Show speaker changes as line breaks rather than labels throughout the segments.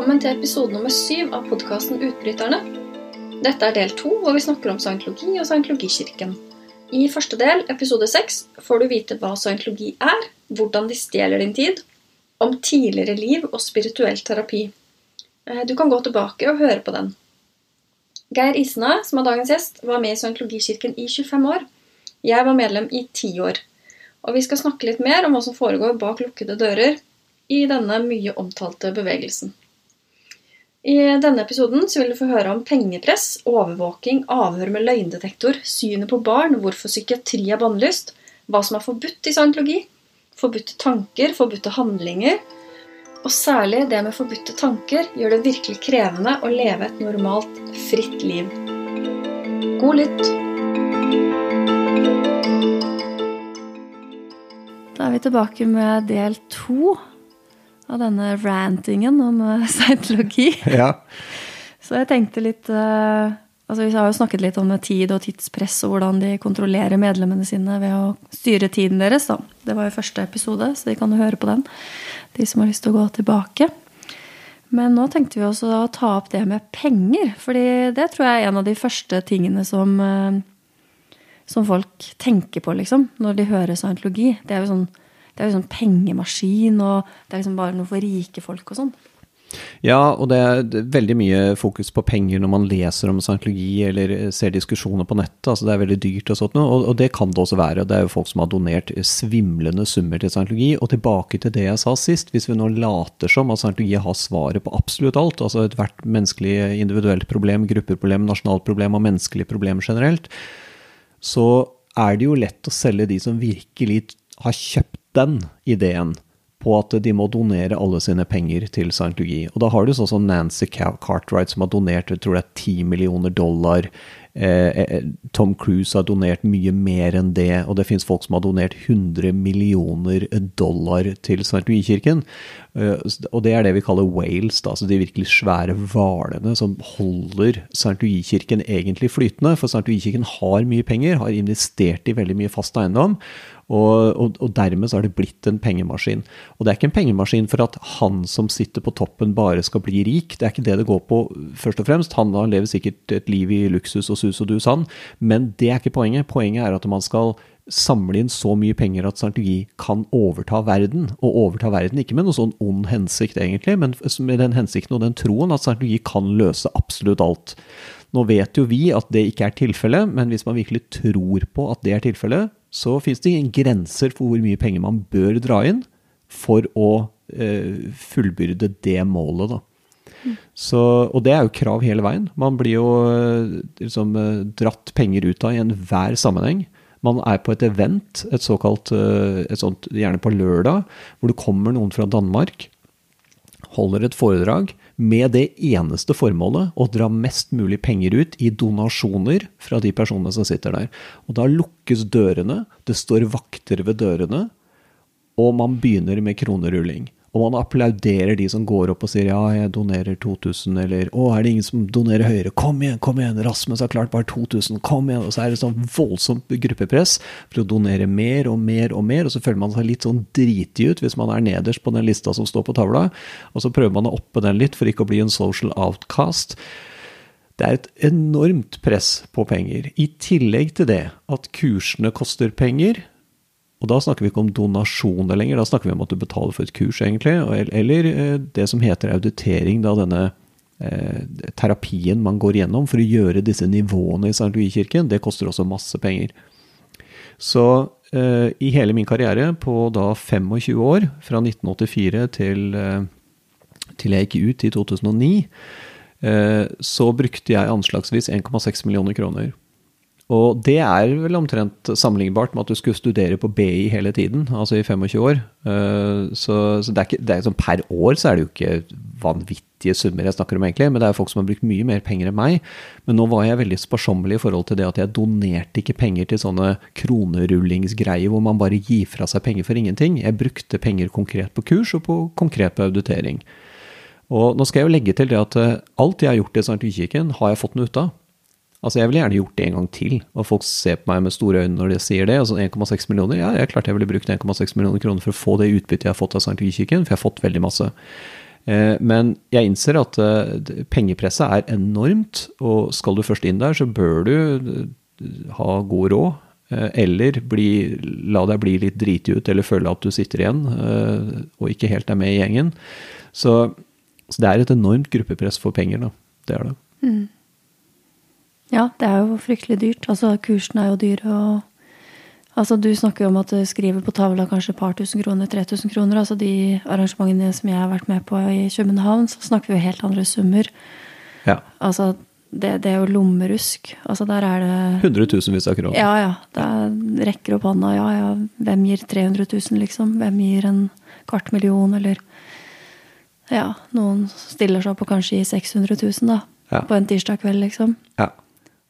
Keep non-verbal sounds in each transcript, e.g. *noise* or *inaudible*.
Velkommen til episode nummer syv av podkasten Utbryterne. Dette er del to, hvor vi snakker om scientologi og scientologikirken. I første del, episode seks, får du vite hva scientologi er, hvordan de stjeler din tid, om tidligere liv og spirituell terapi. Eh, du kan gå tilbake og høre på den. Geir Isna, som er dagens gjest, var med i scientologikirken i 25 år. Jeg var medlem i 10 år. Og vi skal snakke litt mer om hva som foregår bak lukkede dører i denne mye omtalte bevegelsen. I denne episoden vil du få høre om pengepress, overvåking, avhør med løgndetektor, synet på barn, hvorfor psykiatri er bannlyst, hva som er forbudt i scientologi, forbudte tanker, forbudte handlinger, og særlig det med forbudte tanker gjør det virkelig krevende å leve et normalt, fritt liv. God lytt! Da er vi tilbake med del to av denne rantingen om *laughs* uh, scientologi.
Ja.
Så jeg tenkte litt uh, altså Vi har jo snakket litt om tid og tidspress og hvordan de kontrollerer medlemmene sine ved å styre tiden deres. Da. Det var jo første episode, så de kan jo høre på den, de som har lyst til å gå tilbake. Men nå tenkte vi også å ta opp det med penger. fordi det tror jeg er en av de første tingene som, uh, som folk tenker på, liksom, når de hører scientologi. Det er jo sånn det er jo sånn pengemaskin, og det er liksom bare noe for rike folk og sånn.
Ja, og det er veldig mye fokus på penger når man leser om scientologi eller ser diskusjoner på nettet. altså Det er veldig dyrt og sånt noe, og, det kan det også være. og Det er jo folk som har donert svimlende summer til scientologi. Og tilbake til det jeg sa sist, hvis vi nå later som at scientologi har svaret på absolutt alt, altså ethvert menneskelig individuelt problem, gruppeproblem, nasjonalt problem og menneskelig problem generelt, så er det jo lett å selge de som virkelig har kjøpt den ideen på at de må donere alle sine penger til scientologi. Og da har du sånn som Nancy Cartwright som har donert jeg tror det er 10 millioner dollar. Eh, eh, Tom Cruise har donert mye mer enn det, og det fins folk som har donert 100 millioner dollar til scientologikirken. Eh, og det er det vi kaller whales, da, altså de virkelig svære hvalene som holder scientologikirken egentlig flytende. For scientologikirken har mye penger, har investert i veldig mye fast eiendom. Og, og, og, dermed så har det blitt en pengemaskin. Og det er ikke en pengemaskin for at han som sitter på toppen bare skal bli rik. Det er ikke det det går på, først og fremst. Han lever sikkert et liv i luksus og sus og dus, han. Men det er ikke poenget. Poenget er at man skal samle inn så mye penger at scientologi kan overta verden. Og overta verden ikke med noen sånn ond hensikt, egentlig, men med den hensikten og den troen at scientologi kan løse absolutt alt. Nå vet jo vi at det ikke er tilfellet, men hvis man virkelig tror på at det er tilfellet, så fins det ingen grenser for hvor mye penger man bør dra inn for å eh, fullbyrde det målet, da. Så, og det er jo krav hele veien. Man blir jo eh, liksom, eh, dratt penger ut av i enhver sammenheng. Man er på et event, et såkalt, eh, et sånt, gjerne på lørdag, hvor det kommer noen fra Danmark, holder et foredrag med det eneste formålet å dra mest mulig penger ut i donasjoner fra de personene som sitter der. Og da lukkes dørene, det står vakter ved dørene, og man begynner med kronerulling. Og man applauderer de som går opp og sier ja, jeg donerer 2000, eller å, er det ingen som donerer høyere? Kom igjen, kom igjen, Rasmus har klart bare 2000, kom igjen! Og så er det sånn voldsomt gruppepress for å donere mer og mer og mer, og så føler man seg litt sånn dritig ut hvis man er nederst på den lista som står på tavla, og så prøver man å oppe den litt for ikke å bli en social outcast. Det er et enormt press på penger. I tillegg til det at kursene koster penger, og da snakker vi ikke om donasjoner lenger, da snakker vi om at du betaler for et kurs, egentlig. Eller eh, det som heter auditering, da denne eh, terapien man går gjennom for å gjøre disse nivåene i St. Louis-kirken, det koster også masse penger. Så eh, i hele min karriere, på da 25 år, fra 1984 til, eh, til jeg gikk ut i 2009, eh, så brukte jeg anslagsvis 1,6 millioner kroner og det er vel omtrent sammenlignbart med at du skulle studere på BI hele tiden, altså i 25 år. Eh, så, så det er ikke, det er sånn per år så er det jo ikke vanvittige summer jeg snakker om, egentlig. Men det er folk som har brukt mye mer penger enn meg. Men nå var jeg veldig sparsommelig i forhold til det at jeg donerte ikke penger til sånne kronerullingsgreier hvor man bare gir fra seg penger for ingenting. Jeg brukte penger konkret på kurs og på konkret på auditering. Og nå skal jeg jo legge til det at eh, alt jeg har gjort i St. Lykirken, har jeg fått noe ut av. Altså, jeg ville gjerne gjort det en gang til, og folk ser på meg med store øyne når de sier det. Altså 1,6 millioner, ja, jeg klart jeg ville brukt 1,6 millioner kroner for å få det utbyttet jeg har fått av St. Kirken, for jeg har fått veldig masse. Eh, men jeg innser at eh, pengepresset er enormt, og skal du først inn der, så bør du eh, ha god råd. Eller bli, la deg bli litt driti ut, eller føle at du sitter igjen og ikke helt er med i gjengen. Så, så det er et enormt gruppepress for penger, da. Det er det. Mm.
Ja, det er jo fryktelig dyrt. Altså, kursene er jo dyre, og Altså, du snakker jo om at du skriver på tavla kanskje et par tusen kroner, 3000 kroner. Altså de arrangementene som jeg har vært med på i København, så snakker vi jo helt andre summer.
Ja.
Altså, det, det, er jo lommerusk. Altså, der er det
Hundretusenvis av kroner.
Ja, ja. Det rekker opp hånda. Ja, ja. Hvem gir 300 000, liksom? Hvem gir en kvart million, eller Ja, noen stiller seg og kanskje gir 600 000, da. Ja. På en tirsdag kveld, liksom.
Ja.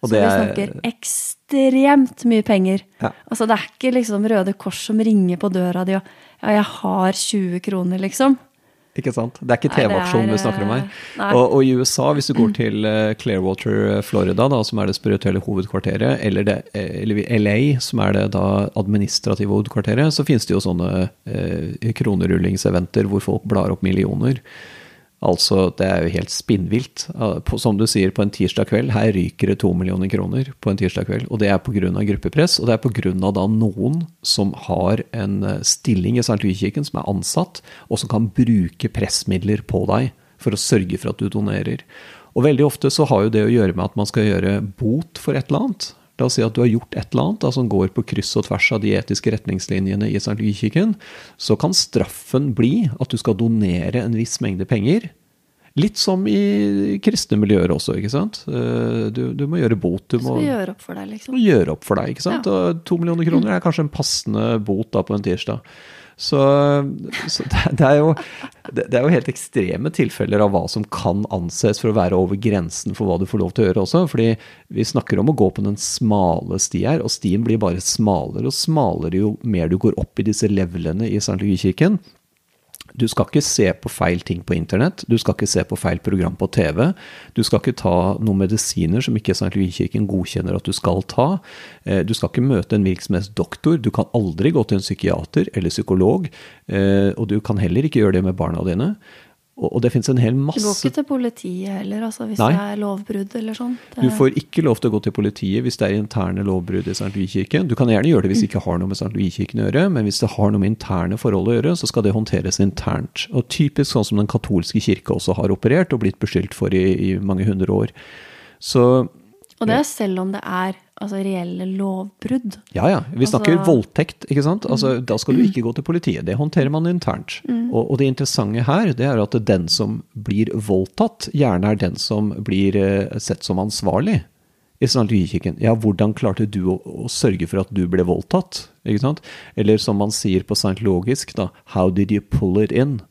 Så vi snakker ekstremt mye penger.
Ja.
Altså, det er ikke liksom Røde Kors som ringer på døra di og Ja, jeg har 20 kroner, liksom.
Ikke sant? Det er ikke TV-aksjonen vi snakker om her. Eh, og, og, i USA, hvis du går til uh, Clearwater, eh, Florida, da, som er det spirituelle hovedkvarteret, eller, det, eller, LA, som er det da administrative hovedkvarteret, så finnes det jo sånne uh, kronerullingseventer hvor folk blar opp millioner. Altså, det er jo helt spinnvilt. Som du sier, på en tirsdag kveld, her ryker det to millioner kroner på en tirsdag kveld. Og det er pga. gruppepress, og det er pga. da noen som har en eh, stilling i St. Louis-kirken, som er ansatt, og som kan bruke pressmidler på deg for å sørge for at du donerer. Og veldig ofte så har jo det å gjøre med at man skal gjøre bot for et eller annet. La oss si at du har gjort et eller annet da, som går på kryss og tvers av de etiske retningslinjene i St. Louis-kirken. Så kan straffen bli at du skal donere en viss mengde penger. Litt som i kristne miljøer også, ikke sant. Eh, du, du må gjøre bot. Du må
gjøre opp for deg, liksom.
Gjøre opp for deg, ikke sant. Ja. Og to millioner kroner er kanskje en passende bot da på en tirsdag. Så, så det, er jo, det, er jo, helt ekstreme tilfeller av hva som kan anses for å være over grensen for hva du får lov til å gjøre også. Fordi vi snakker om å gå på den smale sti her, og stien blir bare smalere og smalere jo mer du går opp i disse levelene i St. Louis-kirken. Du skal ikke se på feil ting på internett, du skal ikke se på feil program på TV. Du skal ikke ta noen medisiner som ikke. Louis-kirken godkjenner at du skal ta. Eh, du skal ikke møte en virksomhetsdoktor, du kan aldri gå til en psykiater eller psykolog. Eh, og du kan heller ikke gjøre det med barna dine. Og, det finnes en hel masse
Du går ikke til politiet heller, altså, hvis Nei. det er lovbrudd eller sånn?
Du får ikke lov til å gå til politiet hvis det er interne lovbrudd i St. Louis-kirken. Du kan gjerne gjøre det hvis det ikke har noe med St. Louis-kirken å gjøre, men hvis det har noe med interne forhold å gjøre, så skal det håndteres internt. Og typisk sånn som den katolske kirke også har operert og blitt beskyldt for i, i mange hundre år. Så
og det er selv om det er altså, reelle lovbrudd.
Ja, ja. Vi snakker altså, voldtekt, ikke sant. Altså, mm. Da skal du ikke gå til politiet. Det håndterer man internt. Mm. Og, og, det interessante her, det er at den som blir voldtatt, gjerne er den som blir uh, sett som ansvarlig. I St. Louis-kirken. Ja, hvordan klarte du å, å, sørge for at du ble voldtatt? Ikke sant? Eller som man sier på scientologisk, da, how did you pull it in?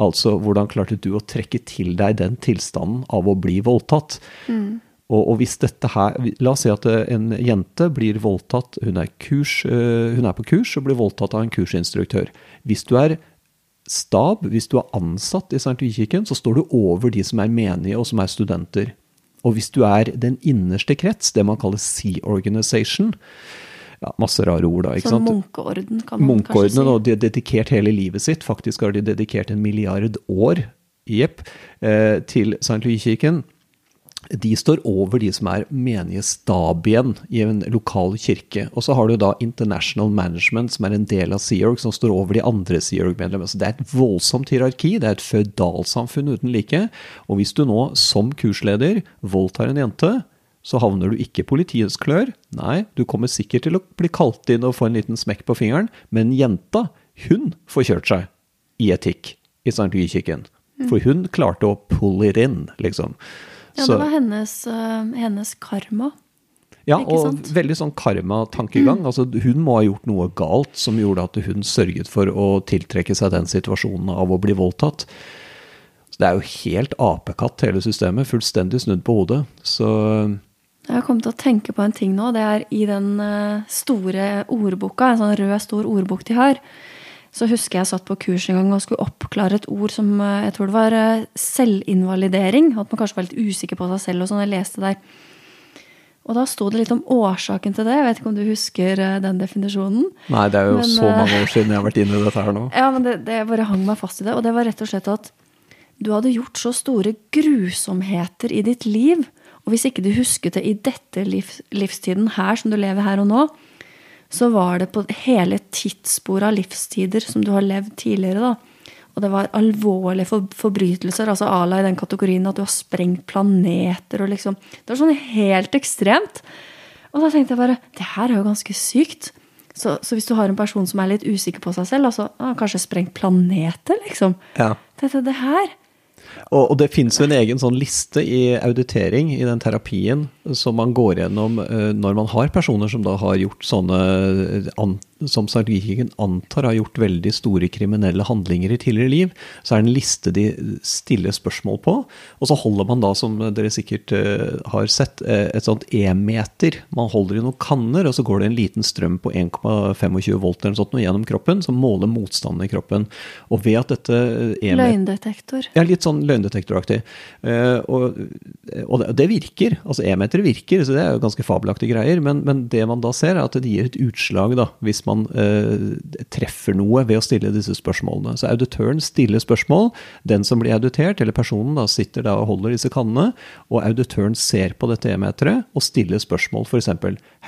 Altså, hvordan klarte du å trekke til deg den tilstanden av å bli voldtatt? Mm. Og, og, hvis dette her La oss si at eh, en jente blir voldtatt, hun er, kurs, eh, hun er på kurs og blir voldtatt av en kursinstruktør. Hvis du er stab, hvis du er ansatt i St. Louis-kirken, så står du over de som er menige og som er studenter. Og hvis du er den innerste krets, det man kaller Sea Organization ja, Masse rare ord, da. ikke
Som sant? munkeorden, kan man
kanskje si. Og de har dedikert hele livet sitt. Faktisk har de dedikert en milliard år, jepp, eh, til. Louis-kirken de står over de som er menige stabien i en lokal kirke. Og så har du da International Management, som er en del av Sea Org, som står over de andre Sea Org-medlemmene. Så det er et voldsomt hierarki, det er et føydalsamfunn uten like. Og hvis du nå, som kursleder, voldtar en jente, så havner du ikke i politiets klør. Nei, du kommer sikkert til å bli kalt inn og få en liten smekk på fingeren, men jenta, hun får kjørt seg i etikk i St. Louis-kirken. For hun klarte å pull it in, liksom.
Ja, det var hennes, uh, hennes karma.
Ja, og veldig sånn karma-tankegang. Mm. Altså, hun må ha gjort noe galt som gjorde at hun sørget for å tiltrekke seg den situasjonen av å bli voldtatt. Så det er jo helt apekatt, hele systemet. Fullstendig snudd på hodet. Så
Jeg kommet til å tenke på en ting nå. Det er i den eh, store ordboka, en sånn rød, stor ordbok de har, så husker jeg satt på kurs en gang og skulle oppklare et ord som eh, jeg tror det var eh, selvinvalidering. At man kanskje var litt usikker på seg selv og sånn. Jeg leste der. Og da sto det litt om årsaken til det. Jeg vet ikke om du husker eh, den definisjonen?
Nei, det er jo men, så mange år siden jeg har vært inne i dette her nå. *laughs*
Ja, men det, det bare hang meg fast i det. Og det var rett og slett at du hadde gjort så store grusomheter i ditt liv, og hvis ikke du husket det i dette livs, livstiden her som du lever her og nå, så var det på hele tidssporet av livstider som du har levd tidligere, da. Og det var alvorlige for, forbrytelser, altså à la i den kategorien at du har sprengt planeter og liksom Det var sånn helt ekstremt. Og da tenkte jeg bare Det her er jo ganske sykt. Så, så hvis du har en person som er litt usikker på seg selv, altså ah, kanskje sprengt planeter, liksom.
Ja.
Dette, det her
Og, og det jo en egen sånn liste i auditering, i den terapien, som man går gjennom eh, når man har personer som da har gjort sånne eh, an, som psykologikeren antar har gjort veldig store kriminelle handlinger i tidligere liv. Så er det en liste de stiller spørsmål på. Og så holder man da, som dere sikkert eh, har sett, eh, et sånt E-meter. Man holder i noen kanner, og så går det en liten strøm på 1,25 volt eller noe sånt gjennom kroppen, som måler motstanden i kroppen. Og ved at dette E-meter
Løgndetektor.
ja, litt sånn løgndetektoraktig. Eh, og, og det, virker. Altså e-meter virker, så det er jo ganske fabelaktige greier. Men, men det man da ser, er at det gir et utslag da, hvis man eh, treffer noe ved å stille disse spørsmålene. Så auditøren stiller spørsmål. Den som blir auditert, eller personen, da, sitter da og holder disse kannene. Og auditøren ser på dette E-meteret og stiller spørsmål. F.eks.: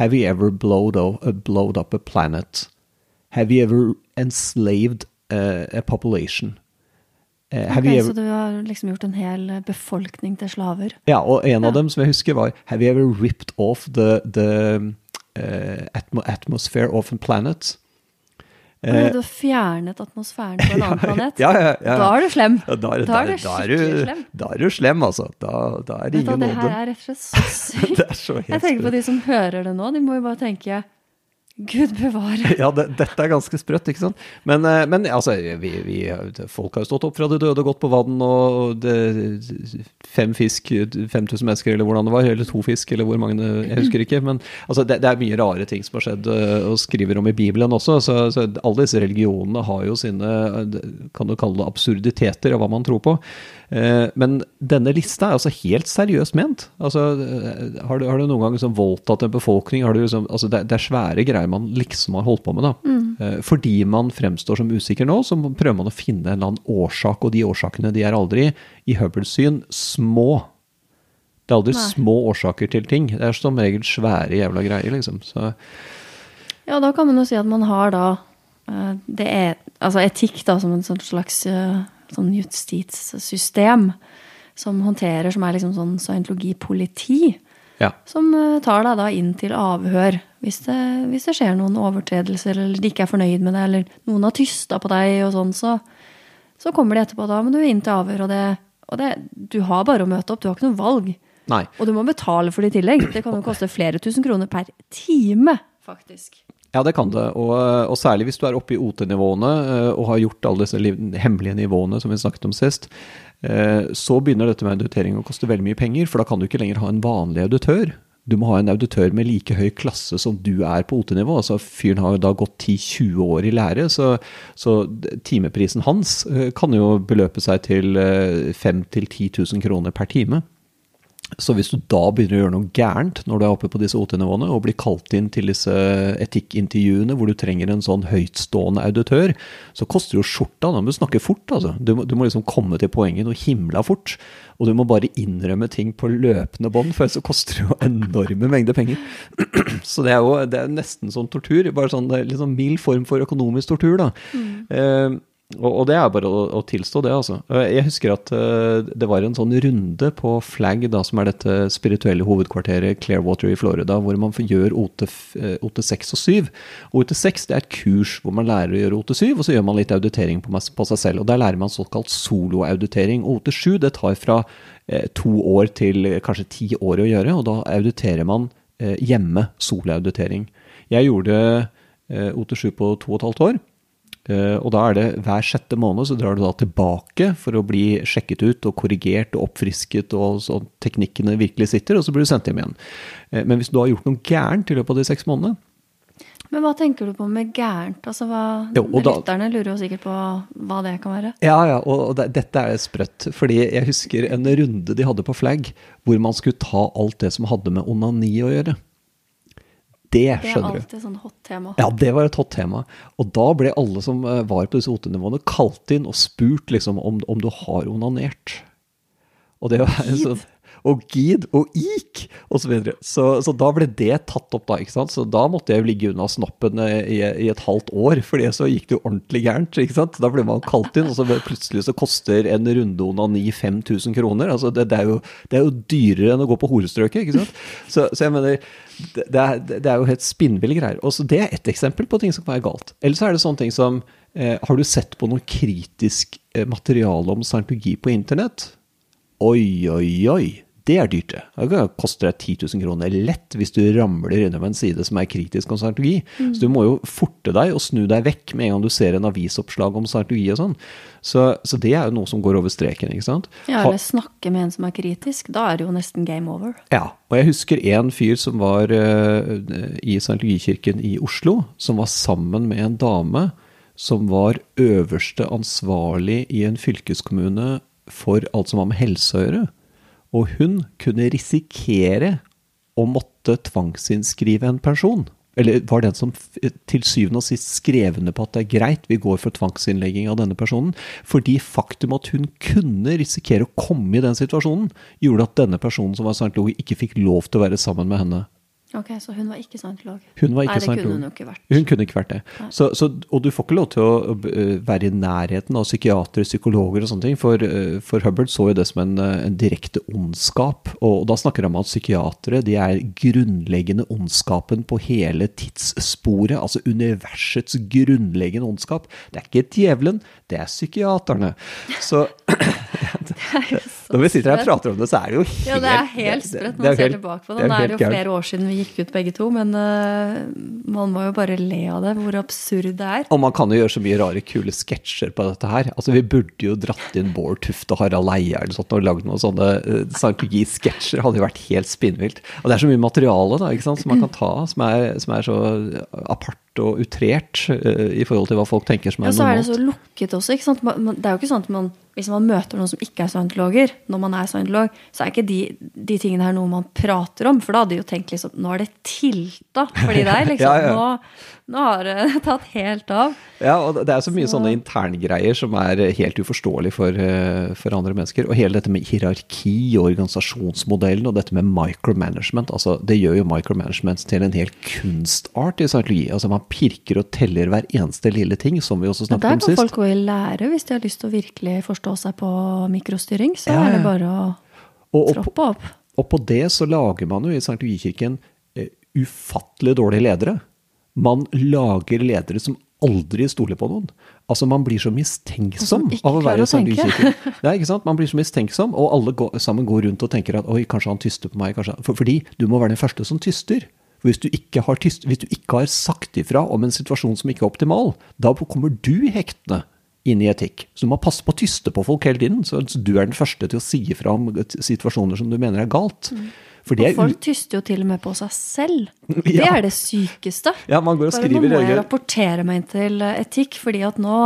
Have you ever blowed, uh, blowed up a planet? Have you ever enslaved uh, a population? Eh, have
Ok, Så du har liksom gjort en hel befolkning til slaver?
ja, og en av
Ja.
dem som jeg husker var Have you ever ripped off the, the eh, atmosphere of a planet?
Eh,
Eh,
du har fjernet atmosfæren på en annen *laughs* planet?
ja, ja, ja.
Da er du slem.
Da, er-
Da er
da,
du
da,
skikkelig
du,
slem.
da er du slem, altså. Da, da er det
ingen du, det her er rett og slett så *laughs* sykt.
Det så helt
Jeg tenker på de som hører det nå, de må jo bare tenke Gud bevare. *laughs*
Ja, det, dette er ganske sprøtt, ikke sant? Men, eh, men altså, vi, vi, folk har jo stått opp fra de døde og gått på vann, og det, fem fisk, 5000 mennesker, eller hvordan det var, eller to fisk, eller hvor mange, jeg husker ikke. Men altså, det, det er mye rare ting som har skjedd, eh, og skriver om i Bibelen også. Så, så alle disse religionene har jo sine, eh, kan du kalle det absurditeter av hva man tror på. Eh, Men denne lista er altså helt seriøst ment. Altså, eh, har, du, har du noen gang liksom voldtatt en befolkning? Har du liksom, altså det, det er svære greier man liksom har holdt på med. da. Eh, Fordi man fremstår som usikker nå, så prøver man å finne en eller annen årsak, og de årsakene de er aldri, i Hubbles syn, små. Det er aldri
Nei.
små årsaker til ting. Det er som regel svære jævla greier, liksom. Så,
Ja, da kan man jo si at man har da det er, altså etikk da, som en sånn slags sånn justitssystem som håndterer, som er liksom sånn scientologipoliti,
ja.
som eh, tar deg da inn til avhør hvis det, hvis det skjer noen overtredelser, eller de ikke er fornøyd med det, eller noen har tysta på deg og sånn, så, så kommer de etterpå. Da må du inn til avhør, og det, og det Du har bare å møte opp, du har ikke noe valg.
Nei.
Og du må betale for det i tillegg. Det kan jo *clears throat* koste flere tusen kroner per time, faktisk.
Ja, det kan det. Og, og særlig hvis du er oppe i OT-nivåene eh, og har gjort alle disse hemmelige nivåene som vi snakket om sist, eh, så begynner dette med auditering å koste veldig mye penger, for da kan du ikke lenger ha en vanlig auditør. Du må ha en auditør med like høy klasse som du er på OT-nivå. Altså, fyren har jo da gått 10-20 år i lære, så, så timeprisen hans eh, kan jo beløpe seg til eh, 5 000-10 000 kroner per time. Så hvis du da begynner å gjøre noe gærent når du er oppe på disse OT-nivåene, og blir kalt inn til disse etikkintervjuene hvor du trenger en sånn høytstående auditør, så koster jo skjorta. Da må du snakke fort, altså. Du må, du må liksom komme til poenget noe himla fort. Og du må bare innrømme ting på løpende bånd, for ellers så koster det jo enorme mengder penger. *clears throat* Så det er jo det er nesten sånn tortur. Bare sånn det litt sånn mild form for økonomisk tortur, da. Eh, og, og det er bare å, å tilstå det, altså. Eh, Jeg husker at uh, det var en sånn runde på Flag, da, som er dette spirituelle hovedkvarteret Clearwater i Florida, hvor man gjør OT, eh, OT6 og 7. Og OT6 det er et kurs hvor man lærer å gjøre OT7, og så gjør man litt auditering på, på seg selv. Og der lærer man såkalt soloauditering. Og OT7 det tar fra eh, to år til kanskje ti år å gjøre, og da auditerer man eh, hjemme soloauditering. Jeg gjorde eh, OT7 på to og et halvt år. Eh, og da er det hver sjette måned så drar du da tilbake for å bli sjekket ut og korrigert og oppfrisket, og så teknikkene virkelig sitter, og så blir du sendt hjem igjen. Eh, men hvis du har gjort noe gærent i løpet av de seks månedene,
Men hva tenker du på med gærent? Altså, hva,
Jo, da-
Lytterne lurer jo sikkert på hva det kan være.
Ja, ja, og og det, dette er sprøtt. Fordi jeg husker en runde de hadde på Flagg, hvor man skulle ta alt det som hadde med onani å gjøre.
Det er
skjønner du.
Det er alltid sånn hot tema.
Ja, det var et hot tema. Og da ble alle som eh, var på disse OT-nivåene, kalt inn og spurt liksom om, om du har onanert. Og det var sånn og gid og ik osv. Så, videre. så Så da ble det tatt opp, da. ikke sant? Så da måtte jeg jo ligge unna snoppen eh, i, i et halvt år, for så gikk det jo ordentlig gærent. ikke sant? Da ble man kalt inn, og så plutselig så koster en runde onani 5000 kroner. altså det, det, er jo, det, er jo, dyrere enn å gå på horestrøket, ikke sant. Så, så jeg mener det er, det er, jo helt spinnville greier. Og så Det er ett eksempel på ting som kan være galt. Eller så er det sånne ting som eh, Har du sett på noe kritisk eh, materiale om scientologi på internett? Oi, oi, oi det er dyrt, det. Det koster deg 10 000 kroner lett hvis du ramler innom en side som er kritisk om scientologi. Mm. Så du må jo forte deg og snu deg vekk med en gang du ser en avisoppslag om scientologi og sånn. Så, så, det er jo noe som går over streken, ikke sant.
Ja, eller snakke med en som er kritisk. Da er det jo nesten game over.
Ja, og jeg husker en fyr som var uh, i scientologikirken i Oslo, som var sammen med en dame som var øverste ansvarlig i en fylkeskommune for alt som har med helse å gjøre. Og hun kunne risikere å måtte tvangsinnskrive en person. Eller var den som til syvende og sist skrev under på at det er greit, vi går for tvangsinnlegging av denne personen. Fordi faktum at hun kunne risikere å komme i den situasjonen, gjorde at denne personen som var scientolog, ikke fikk lov til å være sammen med henne.
Ok, Så hun var ikke scientolog?
Hun var ikke
Nei, det
scientolog.
kunne hun jo ikke vært.
Hun kunne ikke vært det. Så, så, og du får ikke lov til å være i nærheten av psykiatere, psykologer og sånne ting. For, for Hubbard så jo det som en, en direkte ondskap. Og, og, da snakker han om at psykiatere de er grunnleggende ondskapen på hele tidssporet. Altså universets grunnleggende ondskap. Det er ikke djevelen, det er psykiaterne. Så *clears throat* Når vi sitter her og prater om det, så er det jo helt
Ja, det er helt sprøtt når man ser tilbake på det. Nå er det jo flere år siden vi gikk ut begge to, men uh, man må jo bare le av det, hvor absurd det er.
Og man kan jo gjøre så mye rare, kule sketsjer på dette her. Altså, Vi burde jo dratt inn Bård Tufte og Harald Eia eller sånt, og lagd noen sånne uh, scientologi-sketsjer. Hadde jo vært helt spinnvilt. Og det er så mye materiale da, ikke sant, som man kan ta, som er, som er så apart og utrert uh, i forhold til hva folk tenker som er
normalt. Ja, så er det
så
lukket også. ikke sant? Det er jo ikke sånn at man hvis man møter noen som ikke er scientologer, når man er scientolog, så er ikke de, de, tingene her noe man prater om. For da hadde de jo tenkt liksom Nå er det tilta fordi det er *laughs* liksom. ja, ja. Nå, nå, har det *laughs* tatt helt av.
Ja, og det er så mye så. sånne interngreier som er helt uforståelig for, eh, for, andre mennesker. Og hele dette med hierarki og organisasjonsmodellen og dette med micromanagement. altså Det gjør jo micromanagement til en hel kunstart i scientologi. Altså Man pirker og teller hver eneste lille ting, som vi også snakket om sist.
Der kan folk gå i lære hvis de har lyst til å virkelig forstå seg på mikrostyring, så ja, er det bare å og, troppe opp.
Og på det så lager man jo i St. Louis-kirken uh, ufattelig dårlige ledere. Man lager ledere som aldri stoler på noen. Altså Man blir så mistenksom av å være i St. Louis-kirken. Ja, ikke sant? Man blir så mistenksom, og alle går, sammen går rundt og tenker at oi, kanskje han tyster på meg. kanskje Fordi du må være den første som tyster. For hvis du, ikke har tyst, hvis du ikke har sagt ifra om en situasjon som ikke er optimal, da kommer du i hektene inn i etikk. Så du må passe på å tyste på folk hele tiden. Så du er den første til å si ifra om situasjoner som du mener er galt.
Mm. og folk tyster jo til og med på seg selv. *laughs* Det ja. er det sykeste.
Ja, man går og skriver
Bare nå må jeg rapportere meg inn til etikk, fordi at nå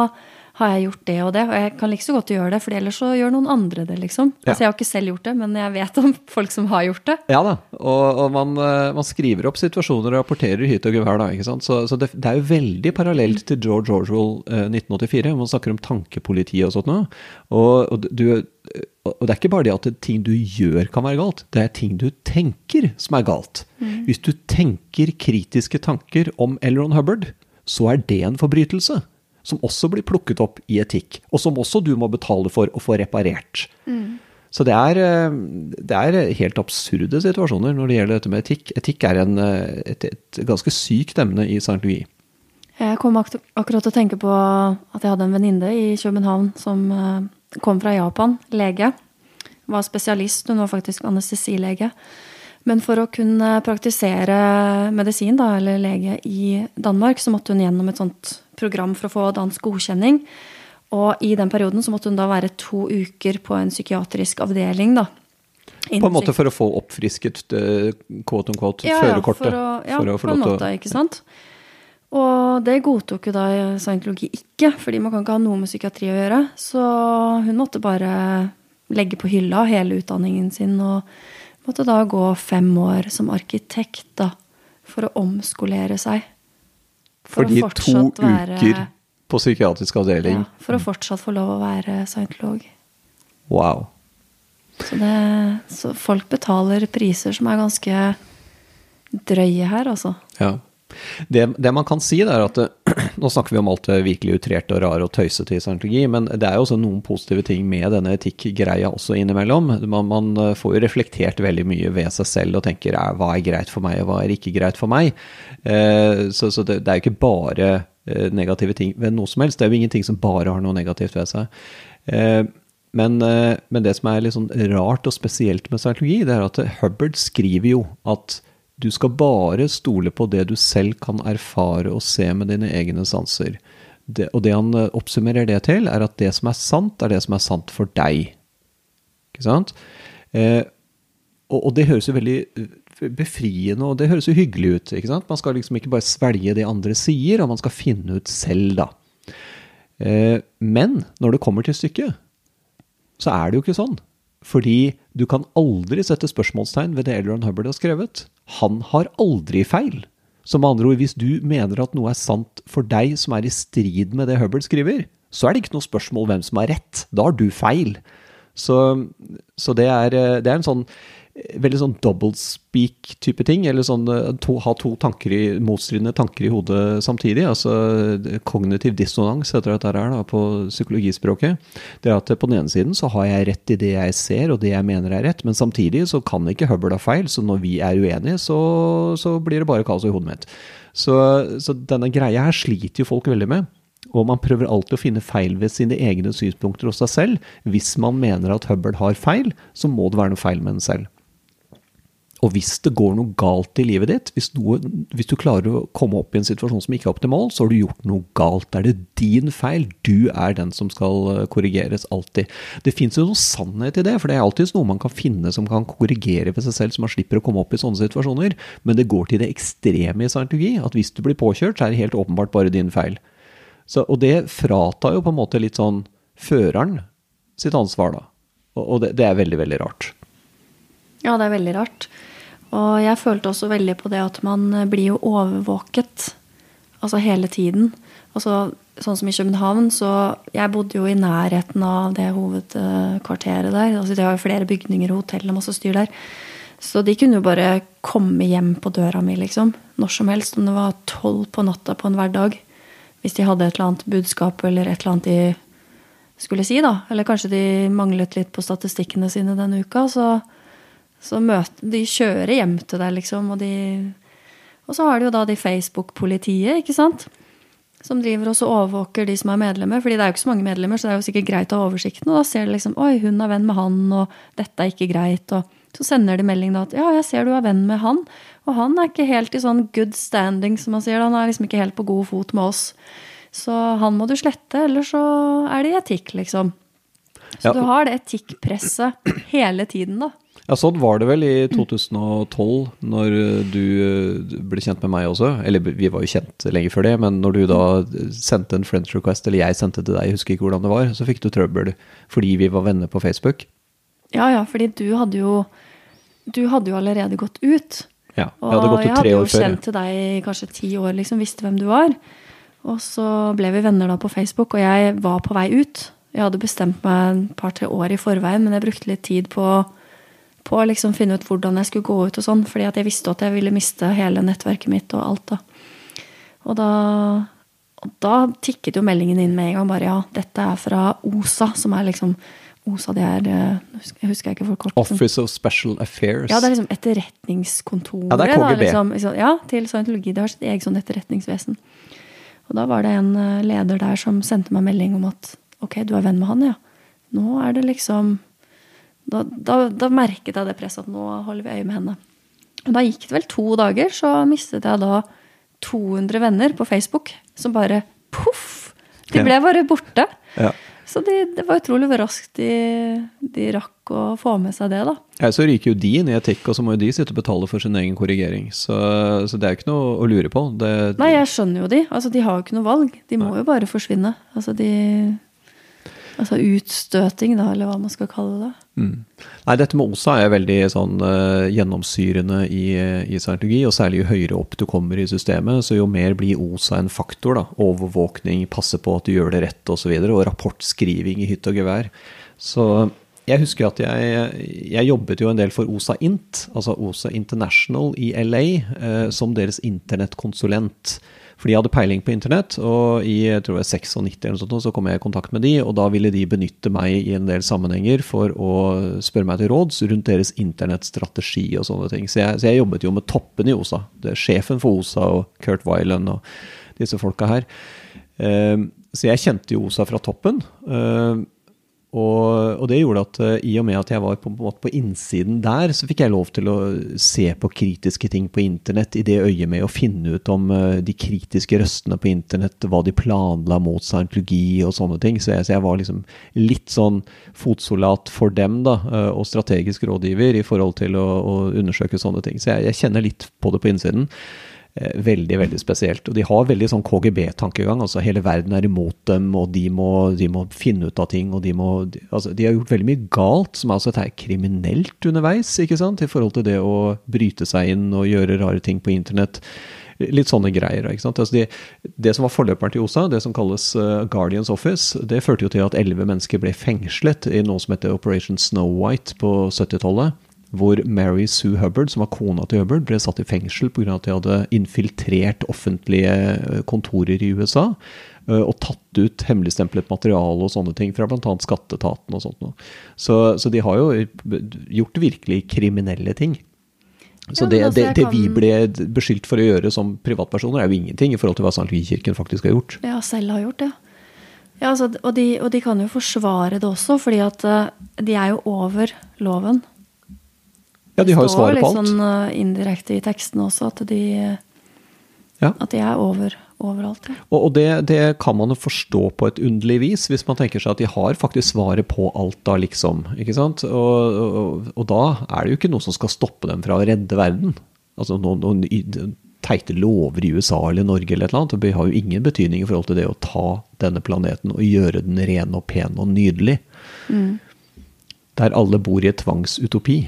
har jeg gjort det og det, og jeg kan like så godt gjøre det, for ellers så gjør noen andre det, liksom. Ja. Altså, jeg har ikke selv gjort det, men jeg vet om folk som har gjort det.
Ja da, og, og man, eh, man, skriver opp situasjoner og rapporterer hytt og gevær, da, ikke sant. Så, så det, det, er jo veldig parallelt til George Orwell eh, 1984, man snakker om tankepolitiet og sånt noe. Og, og, du, og, det er ikke bare det at ting du gjør kan være galt, det er ting du tenker som er galt. Mm. Hvis du tenker kritiske tanker om Elron Hubbard, så er det en forbrytelse som også blir plukket opp i etikk, og som også du må betale for å få reparert. Mm. Så det er, eh, det er, helt absurde situasjoner når det gjelder dette med etikk. Etikk er en, eh, et, et, ganske sykt emne i St. Louis.
Jeg kom ak akkurat til å tenke på at jeg hadde en venninne i København som eh, kom fra Japan, lege. Var spesialist, hun var faktisk anestesilege. Men for å kunne praktisere medisin, da, eller lege, i Danmark, så måtte hun gjennom et sånt program for å få dansk godkjenning. Og i den perioden så måtte hun da være to uker på en psykiatrisk avdeling, da.
På en måte for å få oppfrisket uh, quote on quote ja, førerkortet?
Ja, for å, ja, på en måte, ikke sant. Og det godtok jo da scientologi ikke, fordi man kan ikke ha noe med psykiatri å gjøre. Så hun måtte bare legge på hylla hele utdanningen sin og måtte da gå fem år som arkitekt, da for å omskolere seg. For
Fordi to
være-
uker på psykiatrisk avdeling.
Ja, for å fortsatt få lov å være scientolog.
Wow.
Så, det, så folk betaler priser som er ganske drøye her, altså.
Ja. Det, det man kan si, er at *clears throat* Nå snakker vi om alt det virkelig utrerte og rare og tøysete i scientologi, men det er jo også noen positive ting med denne etikkgreia også innimellom. Man, man får jo reflektert veldig mye ved seg selv og tenker er, hva er greit for meg, og hva er ikke greit for meg. Eh, så så det, det er jo ikke bare eh, negative ting ved noe som helst. Det er jo ingenting som bare har noe negativt ved seg. Eh, men, eh, men det som er litt sånn rart og spesielt med scientologi, det er at Hubbard skriver jo at du skal bare stole på det du selv kan erfare og se med dine egne sanser. Det, og det han eh, oppsummerer det til, er at det som er sant, er det som er sant for deg. Ikke sant? Eh, og, og det høres jo veldig eh, befriende og det høres jo hyggelig ut. ikke sant? Man skal liksom ikke bare svelge det andre sier, og man skal finne ut selv, da. Eh, men når det kommer til stykket, så er det jo ikke sånn. Fordi du kan aldri sette spørsmålstegn ved det Elron Hubbard har skrevet. Han har aldri feil. Så med andre ord, hvis du mener at noe er sant for deg som er i strid med det Hubbard skriver, så er det ikke noe spørsmål hvem som har rett. Da har du feil. Så, så det, er, eh, det er en sånn veldig sånn doublespeak-type ting. Eller sånn eh, to, ha to tanker i, motstridende tanker i hodet samtidig. Altså eh, kognitiv dissonans heter dette her da, på psykologispråket. Det er at på den ene siden så har jeg rett i det jeg ser og det jeg mener er rett, men samtidig så kan ikke Hubbard ha feil, så når vi er uenige, så, så blir det bare kaos i hodet mitt. Så, så denne greia her sliter jo folk veldig med. Og man prøver alltid å finne feil ved sine egne synspunkter hos seg selv. Hvis man mener at Hubbard har feil, så må det være noe feil med en selv. Og hvis det går noe galt i livet ditt, hvis, noe, hvis, du klarer å komme opp i en situasjon som ikke er optimal, så har du gjort noe galt. Er det din feil. Du er den som skal eh, korrigeres, alltid. Det fins jo noe sannhet i det, for det er alltid noe man kan finne som kan korrigere ved seg selv, så man slipper å komme opp i sånne situasjoner. Men det går til det ekstreme i scientologi, at hvis du blir påkjørt, så er det helt åpenbart bare din feil. Så, og det fratar jo på en måte litt sånn føreren sitt ansvar, da. Og, og det, det er veldig, veldig rart.
Ja, det er veldig rart. Og jeg følte også veldig på det at man blir jo overvåket. Altså hele tiden. Altså, sånn som i København, så Jeg bodde jo i nærheten av det hovedkvarteret der. Altså, de har jo flere bygninger og hotell og masse styr der. Så de kunne jo bare komme hjem på døra mi, liksom. Når som helst. Om det var tolv på natta på en hverdag. Hvis de hadde et eller annet budskap eller et eller annet de skulle si, da. Eller kanskje de manglet litt på statistikkene sine denne uka. Så, så møter de kjører hjem til deg, liksom. Og, de, og så har de jo da de Facebook-politiet, ikke sant. Som driver også overvåker de som er medlemmer. fordi det er jo ikke så mange medlemmer, så det er jo sikkert greit å ha oversikten. Og da ser de liksom Oi, hun er venn med han, og dette er ikke greit. Og så sender de melding da at ja, jeg ser du er venn med han. Og han er ikke helt i sånn good standing, som man sier. Han er liksom ikke helt på god fot med oss. Så han må du slette, eller så er det etikk, liksom. Så
Ja.
du har det etikkpresset hele tiden, da.
Ja, sånn var det vel i 2012, når du eh, ble kjent med meg også. Eller vi var jo kjent lenge før det, men når du da sendte en friends request, eller jeg sendte til deg, jeg husker ikke hvordan det var, så fikk du trøbbel fordi vi var venner på Facebook.
Ja, ja, fordi du hadde jo Du hadde jo allerede gått ut.
Ja, jeg hadde gått ut tre år før.
Og jeg hadde jo kjent til deg i kanskje ti år, liksom, visste hvem du var. Og så ble vi venner da på Facebook, og jeg var på vei ut. Jeg hadde bestemt meg en par-tre år i forveien, men jeg brukte litt tid på, på å liksom finne ut hvordan jeg skulle gå ut og sånn, fordi at jeg visste at jeg ville miste hele nettverket mitt og alt, da. Og da, og da tikket jo meldingen inn med en gang bare ja, dette er fra OSA, som er liksom OSA, det er eh, Jeg husker ikke for kort. liksom.
Office of Special Affairs.
Ja, det er liksom etterretningskontoret.
Ja, det er
da,
KGB.
liksom, liksom, ja, til scientologi. Det har sitt eget sånn etterretningsvesen. Og da var det en eh, leder der som sendte meg melding om at ok, du er venn med han, ja. Nå er det liksom Da, da, da merket jeg det presset at nå holder vi øye med henne. Og da gikk det vel to dager, så mistet jeg da 200 venner på Facebook som bare poff! De ble bare borte.
Ja.
Så de, det var utrolig hvor raskt de, de rakk å få med seg det, da.
Ja, så ryker jo de inn i etikk, og så må jo de sitte og betale for sin egen korrigering. Så, så det er jo ikke noe å lure på. Det,
Nei, jeg skjønner jo de. Altså, de har jo ikke noe valg. De må jo bare forsvinne. Altså, de Altså utstøting, da, eller hva man skal kalle det.
Nei, dette med OSA er veldig sånn uh, gjennomsyrende i, i scientologi, og særlig jo høyere opp du kommer i systemet, så jo mer blir OSA en faktor. da, Overvåkning, passe på at du gjør det rett osv., og, så videre, og rapportskriving i hytt og gevær. Så jeg husker at jeg, jeg, jobbet jo en del for OSA Int, altså OSA International i LA, uh, som deres internettkonsulent. For de hadde peiling på internett, og i jeg tror var 96 eller noe sånt, så kom jeg i kontakt med de, og da ville de benytte meg i en del sammenhenger for å spørre meg til råds rundt deres internettstrategi og sånne ting. Så jeg, så jeg jobbet jo med toppen i OSA. Det er sjefen for OSA og Kurt Weiland og disse folka her. Ehm, så jeg kjente jo OSA fra toppen. Og, og, det gjorde at uh, i og med at jeg var på, på, på, innsiden der, så fikk jeg lov til å se på kritiske ting på internett i det øyet med å finne ut om uh, de kritiske røstene på internett, hva de planla mot scientologi og sånne ting. Så jeg, så jeg var liksom litt sånn fotsoldat for dem, da, uh, og strategisk rådgiver i forhold til å, å undersøke sånne ting. Så jeg, jeg kjenner litt på det på innsiden. Eh, veldig veldig spesielt. Og de har veldig sånn KGB-tankegang. altså Hele verden er imot dem, og de må, de må finne ut av ting. og de må, altså De har gjort veldig mye galt som er altså er kriminelt underveis, ikke sant, i forhold til det å bryte seg inn og gjøre rare ting på internett. Litt sånne greier. ikke sant? Altså de, det som var forløperen til OSA, det som kalles uh, Guardians Office, det førte jo til at elleve mennesker ble fengslet i noe som heter Operation Snow White på 70-tallet hvor Mary Sue Hubbard, som var kona til Hubbard, ble satt i fengsel pga. at de hadde infiltrert offentlige eh, kontorer i USA. Eh, og tatt ut hemmeligstemplet materiale og sånne ting fra bl.a. skatteetaten og sånt. Så, så, de har jo gjort virkelig kriminelle ting. Så det, altså, det, det, vi ble beskyldt for å gjøre som privatpersoner, er jo ingenting i forhold til hva St. Louis-kirken faktisk har gjort.
Ja, selv har gjort det. Ja, altså, og, de, og, de, kan jo forsvare det også, fordi at eh, de er jo over loven.
Ja, de har jo svaret på alt. Det
står litt sånn uh, indirekte i teksten også at de, ja. at de er over, overalt. Ja.
Og, og det, det, kan man jo forstå på et underlig vis, hvis man tenker seg at de har faktisk svaret på alt da, liksom. ikke sant? Og, og, og da er det jo ikke noe som skal stoppe dem fra å redde verden. Altså noen, noen teite lover i USA eller Norge eller et eller annet. Det har jo ingen betydning i forhold til det å ta denne planeten og gjøre den ren og pen og nydelig. Mm. Der alle bor i et tvangsutopi.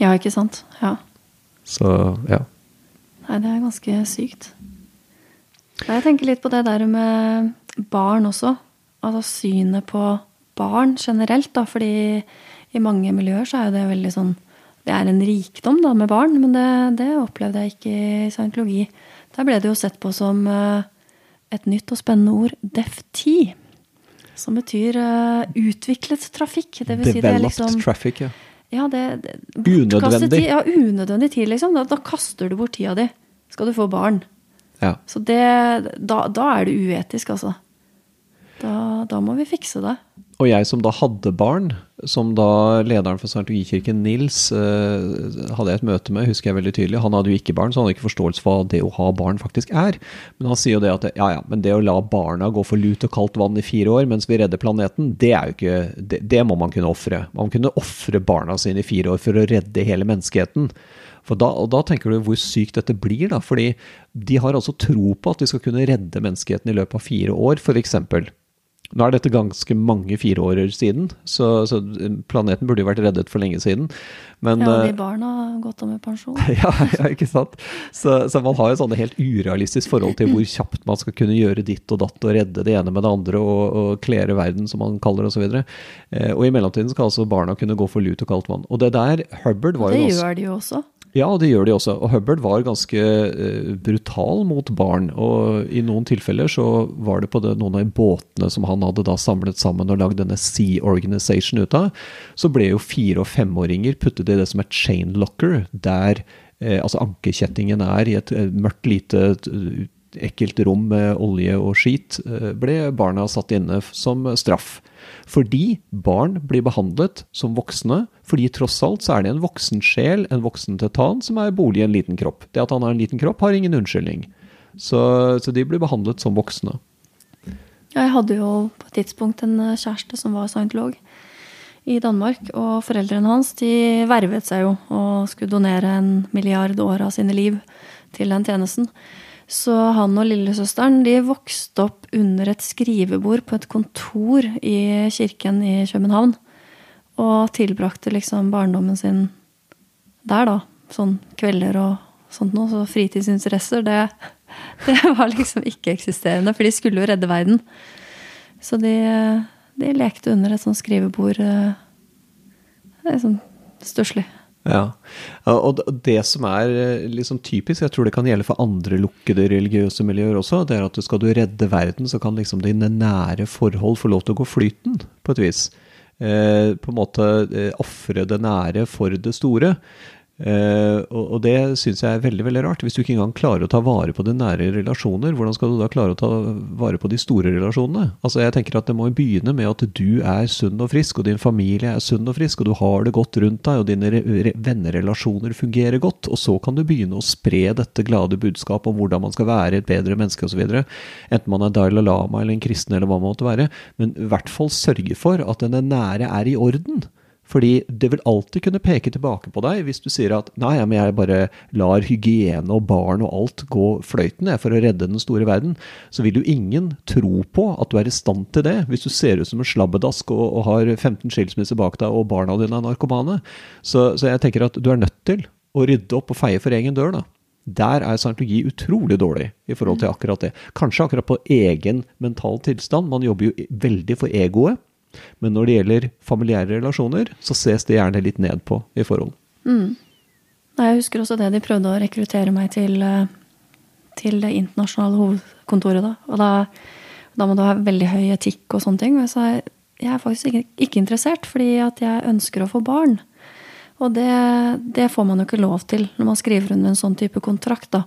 Ja, ikke sant. Ja.
Så, ja.
Nei, det er ganske sykt. Jeg tenker litt på det der med barn også. Altså synet på barn generelt, da. Fordi i mange miljøer så er jo det veldig sånn Det er en rikdom da med barn, men det, det opplevde jeg ikke i scientologi. Der ble det jo sett på som uh, et nytt og spennende ord, DEF10. Som betyr uh, utviklet trafikk.
Det vil si det er liksom traffic, ja.
Ja, det, det
Unødvendig.
Tid, ja, unødvendig tid, liksom. Da, da, kaster du bort tida di. Skal du få barn.
Ja.
Så det, da, da, er det uetisk, altså. Da, da, må vi fikse det.
Og jeg som da hadde barn, som da lederen for Scientologikirken, Nils, eh, hadde jeg et møte med, husker jeg veldig tydelig. Han hadde jo ikke barn, så han hadde ikke forståelse for hva det å ha barn faktisk er. Men han sier jo det at ja, ja, men det å la barna gå for lut og kaldt vann i fire år mens vi redder planeten, det er jo ikke Det, det må man kunne ofre. Man kunne ofre barna sine i fire år for å redde hele menneskeheten. For da, og da tenker du hvor sykt dette blir, da. Fordi de har altså tro på at vi skal kunne redde menneskeheten i løpet av fire år, f.eks. Nå er dette ganske mange fireårer siden, så, så, planeten burde jo vært reddet for lenge siden.
Men, ja, de eh, barna har gått av med pensjon. *laughs*
ja, ja, ikke sant. Så, så, man har jo sånn helt urealistisk forhold til hvor kjapt man skal kunne gjøre ditt og datt og redde det ene med det andre og, og klere verden, som man kaller det, osv. Og, så eh, og i mellomtiden skal altså barna kunne gå for lut og kaldt vann. Og det der, Hubbard var
jo
Det
gjør de jo også.
Ja, det gjør de også. Og Hubbard var ganske brutal mot barn. Og i noen tilfeller så var det på det, noen av båtene som han hadde da samlet sammen og lagd denne Sea Organization ut av, så ble jo fire- og femåringer puttet i det som er chain locker, der eh, altså ankekjettingen er i et uh, mørkt, lite ekkelt rom med olje og skit, ble barna satt inne som straff. Fordi barn blir behandlet som voksne, fordi tross alt så er det en voksen sjel, en voksen tetan, som er bolig i en liten kropp. Det at han har en liten kropp, har ingen unnskyldning. Så, så de blir behandlet som voksne.
Jeg hadde jo på et tidspunkt en eh, kjæreste som var scientolog i Danmark. Og foreldrene hans de vervet seg jo og skulle donere en milliard år av sine liv til den tjenesten. Så han og lillesøsteren de vokste opp under et skrivebord på et kontor i kirken i København. Og tilbrakte liksom barndommen sin der, da. Sånn kvelder og sånt noe. Så fritidsinteresser, det, *laughs* det var liksom ikke-eksisterende. For de skulle jo redde verden. Så de, de lekte under et sånt skrivebord. eh, Det er sånn stusslig.
Ja. Og det som er liksom typisk, jeg tror det kan gjelde for andre lukkede religiøse miljøer også, det er at skal du redde verden, så kan liksom dine nære forhold få lov til å gå flyten, på et vis. Eh, på en måte eh, ofre det nære for det store. Eh, og, og det syns jeg er veldig veldig rart. Hvis du ikke engang klarer å ta vare på de nære relasjoner, hvordan skal du da klare å ta vare på de store relasjonene? Altså jeg tenker at Det må jo begynne med at du er sunn og frisk, og din familie er sunn og frisk, og du har det godt rundt deg, og dine re re vennerelasjoner fungerer godt. Og så kan du begynne å spre dette glade budskapet om hvordan man skal være et bedre menneske osv. Enten man er Dalai Lama eller en kristen eller hva man måtte være. Men i hvert fall sørge for at denne nære er i orden. Fordi det vil alltid kunne peke tilbake på deg hvis du sier at nei, men jeg bare lar hygiene og barn og alt gå fløyten for å redde den store verden. Så vil jo ingen tro på at du er i stand til det, hvis du ser ut som en slabbedask og, og har 15 skilsmisser bak deg og barna dine er narkomane. Så, så jeg tenker at du er nødt til å rydde opp og feie for egen dør, da. Der er scientologi utrolig dårlig i forhold til akkurat det. Kanskje akkurat på egen mental tilstand. Man jobber jo veldig for egoet. Men når det gjelder familiære relasjoner, så ses det gjerne litt ned på i forhold.
Mm. Jeg husker også det de prøvde å rekruttere meg til, eh, til det internasjonale hovedkontoret. Da. Og da, da må du ha veldig høy etikk og sånne ting. Og jeg sa jeg er faktisk ikke, ikke interessert, fordi at jeg ønsker å få barn. Og det, det får man jo ikke lov til når man skriver under en sånn type kontrakt. da.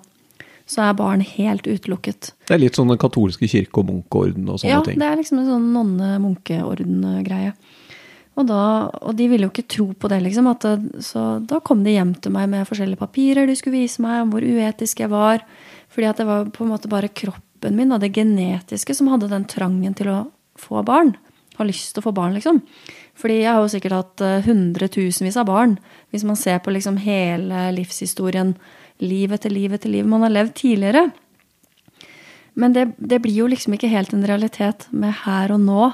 Så er barn helt utelukket.
Det er litt sånn den katolske kirke og munkeorden og sånne
Ja,
ting.
det er liksom en sånn nonne-munkeorden-greie. Og, da, og de ville jo ikke tro på det, liksom. At så da kom de hjem til meg med forskjellige papirer de skulle vise meg om hvor uetisk jeg var. Fordi at det var på en måte bare kroppen min, og det genetiske, som hadde den trangen til å få barn. Ha lyst til å få barn, liksom. Fordi jeg har jo sikkert hatt eh, hundretusenvis av barn. Hvis man ser på liksom hele livshistorien, liv etter liv etter liv man har levd tidligere. Men det, det blir jo liksom ikke helt en realitet med her og nå,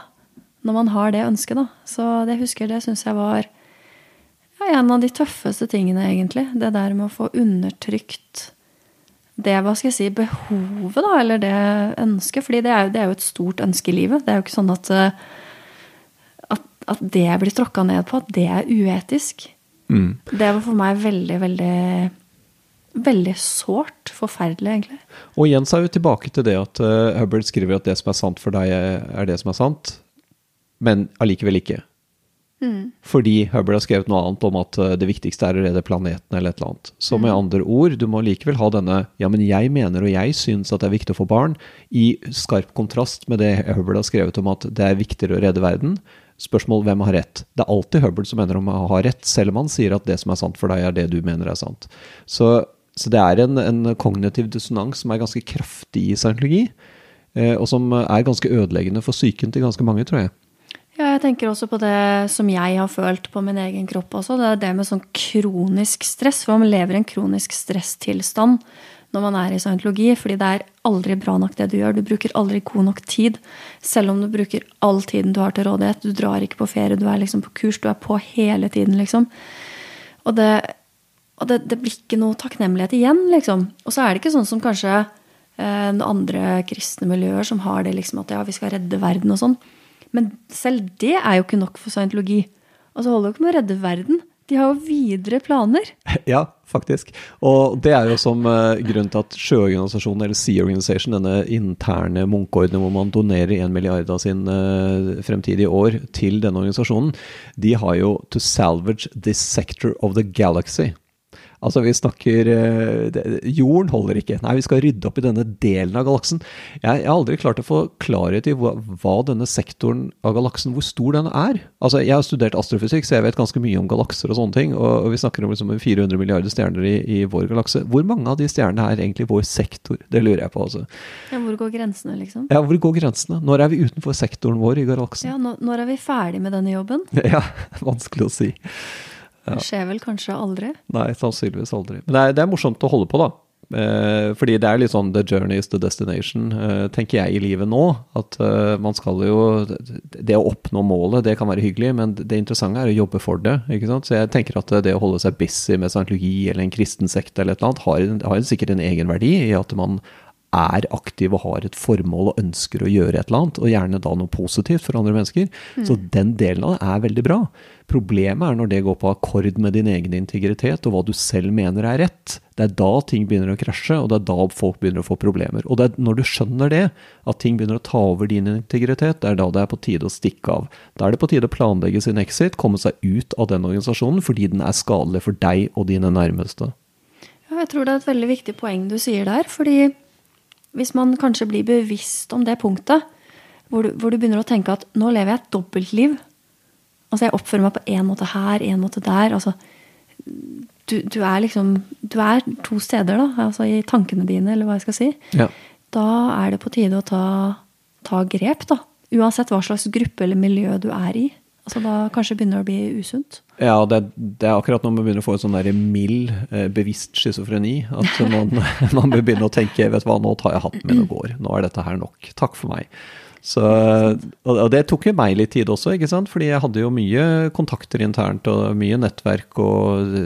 når man har det ønsket, da. Så det husker det syns jeg var ja, en av de tøffeste tingene, egentlig. Det der med å få undertrykt det, hva skal jeg si, behovet, da, eller det ønsket. Fordi det er, jo, det er jo et stort ønske i livet. Det er jo ikke sånn at, eh, at, at det blir tråkka ned på, at det er uetisk.
Mm.
Det var for meg veldig, veldig Veldig sårt. Forferdelig, egentlig.
Og igjen så er vi tilbake til det at uh, Hubbard skriver at det som er sant for deg, er det som er sant, men allikevel ikke. Fordi Hubbard har skrevet noe annet om at uh, det viktigste er å redde planeten eller et eller annet. Så med andre ord, du må likevel ha denne ja, men jeg mener og jeg syns at det er viktig å få barn, i skarp kontrast med det Hubbard har skrevet om at det er viktigere å redde verden. Spørsmål hvem har rett? Det er alltid Hubbard som mener om å ha rett, selv om han sier at det som er sant for deg, er det du mener er sant. Så, så det er en, en kognitiv dissonans som er ganske kraftig i scientologi, eh, og som er ganske ødeleggende for psyken til ganske mange, tror jeg.
Ja, jeg tenker også på det som jeg har følt på min egen kropp også. Det er det med sånn kronisk stress. For man lever i en kronisk stresstilstand når man er i scientologi. Fordi det er aldri bra nok det du gjør. Du bruker aldri god nok tid. Selv om du bruker all tiden du har til rådighet. Du drar ikke på ferie, du er liksom på kurs. Du er på hele tiden, liksom. Og det, og det, det blir ikke noe takknemlighet igjen, liksom. Og så er det ikke sånn som kanskje eh, andre kristne miljøer som har det liksom at ja, vi skal redde verden og sånn. Men selv det er jo ikke nok for scientologi. Altså holder jo ikke med å redde verden. De har jo videre planer. *laughs*
Ja, faktisk. Og det er jo som uh, grunnen til at sjøorganisasjonen, eller Sea Organization, denne interne munkeordenen hvor man donerer en milliard av sin uh, fremtidige år til denne organisasjonen, de har jo to salvage this sector of the galaxy. Altså, vi snakker eh, Jorden holder ikke. Nei, vi skal rydde opp i denne delen av galaksen. Jeg, jeg har aldri klart å få klarhet i hva, hva denne sektoren av galaksen, hvor stor den er. Altså, Jeg har studert astrofysikk, så jeg vet ganske mye om galakser og sånne ting. Og, og vi snakker om liksom 400 milliarder stjerner i, i vår galakse. Hvor mange av de stjernene er egentlig vår sektor? Det lurer jeg på. altså.
Ja, hvor går grensene, liksom?
Ja, Hvor går grensene? Når er vi utenfor sektoren vår i galaksen?
Ja, når, Når er vi ferdig med denne jobben? *laughs*
Ja, vanskelig å si.
Det skjer vel kanskje aldri?
Nei, sannsynligvis aldri. Men det er, det er morsomt å holde på, da. Eh, fordi det er litt sånn the journey is the destination, eh, tenker jeg i livet nå. At eh, man skal jo Det å oppnå målet, det kan være hyggelig, men det interessante er å jobbe for det. ikke sant? Så jeg tenker at det å holde seg busy med scientologi eller en kristen sekt eller et eller annet, har, har sikkert en egenverdi i at man er aktiv og har et formål og ønsker å gjøre et eller annet, og gjerne da noe positivt for andre mennesker. Mm. Så den delen av det er veldig bra. Problemet er når det går på akkord med din egen integritet og hva du selv mener er rett. Det er da ting begynner å krasje, og det er da folk begynner å få problemer. Og det er når du skjønner det, at ting begynner å ta over din integritet, det er da det er på tide å stikke av. Da er det på tide å planlegge sin exit, komme seg ut av den organisasjonen fordi den er skadelig for deg og dine nærmeste.
Ja, jeg tror det er et veldig viktig poeng du sier der, fordi hvis man kanskje blir bevisst om det punktet, hvor du, hvor du begynner å tenke at nå lever jeg et dobbeltliv. Altså, jeg oppfører meg på én måte her, én måte der. Altså, du, du, er liksom Du er to steder, da. Altså i tankene dine, eller hva jeg skal si.
Ja.
Da er det på tide å ta, ta grep, da. Uansett hva slags gruppe eller miljø du er i. Altså Da kanskje begynner det å bli usunt?
Ja, det, det, er akkurat når man begynner å få en sånn mild, eh, bevisst schizofreni. At *laughs* man, man bør begynne å tenke vet du hva, nå tar jeg hatten min og går. Nå er dette her nok. Takk for meg. Så, og det tok jo meg litt tid også, ikke sant? fordi jeg hadde jo mye kontakter internt og mye nettverk og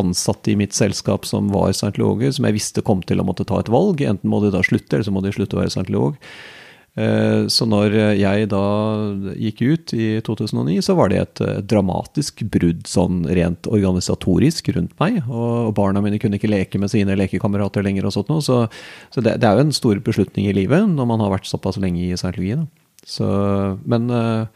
ansatte i mitt selskap som var scientologer, som jeg visste kom til å måtte ta et valg. Enten må de da slutte, eller så må de slutte å være scientolog. Eh, så når jeg da gikk ut i 2009, så var det et eh, dramatisk brudd sånn rent organisatorisk rundt meg. Og barna mine kunne ikke leke med sine lekekamerater lenger og sånt noe. Så, så det, det, er jo en stor beslutning i livet når man har vært såpass lenge i scientologi. men uh,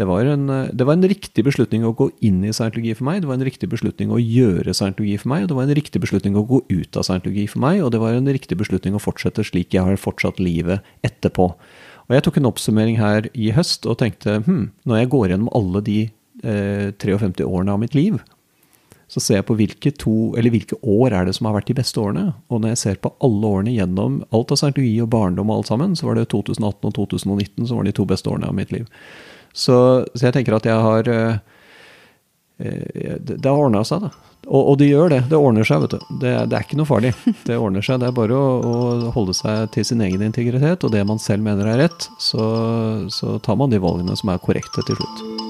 det var, en, det var, en, riktig beslutning å gå inn i scientologi for meg. Det var en riktig beslutning å gjøre scientologi for meg. Og det var en riktig beslutning å gå ut av scientologi for meg. Og det var en riktig beslutning å fortsette slik jeg har fortsatt livet etterpå. Og jeg tok en oppsummering her i høst og tenkte hm, når jeg går gjennom alle de eh, 53 årene av mitt liv, så ser jeg på hvilke, to, hvilke år er det som har vært de beste årene. Og når jeg ser på alle årene gjennom alt av scientologi og barndom og alt sammen, så var det 2018 og 2019 som var de to beste årene av mitt liv. Så, så jeg tenker at jeg har eh, eh Det har ordna seg, da. Og, og, det gjør det. Det ordner seg, vet du. Det, det, er ikke noe farlig. *laughs* Det ordner seg. Det er bare å, å, holde seg til sin egen integritet og det man selv mener er rett. Så, så tar man de valgene som er korrekte til slutt.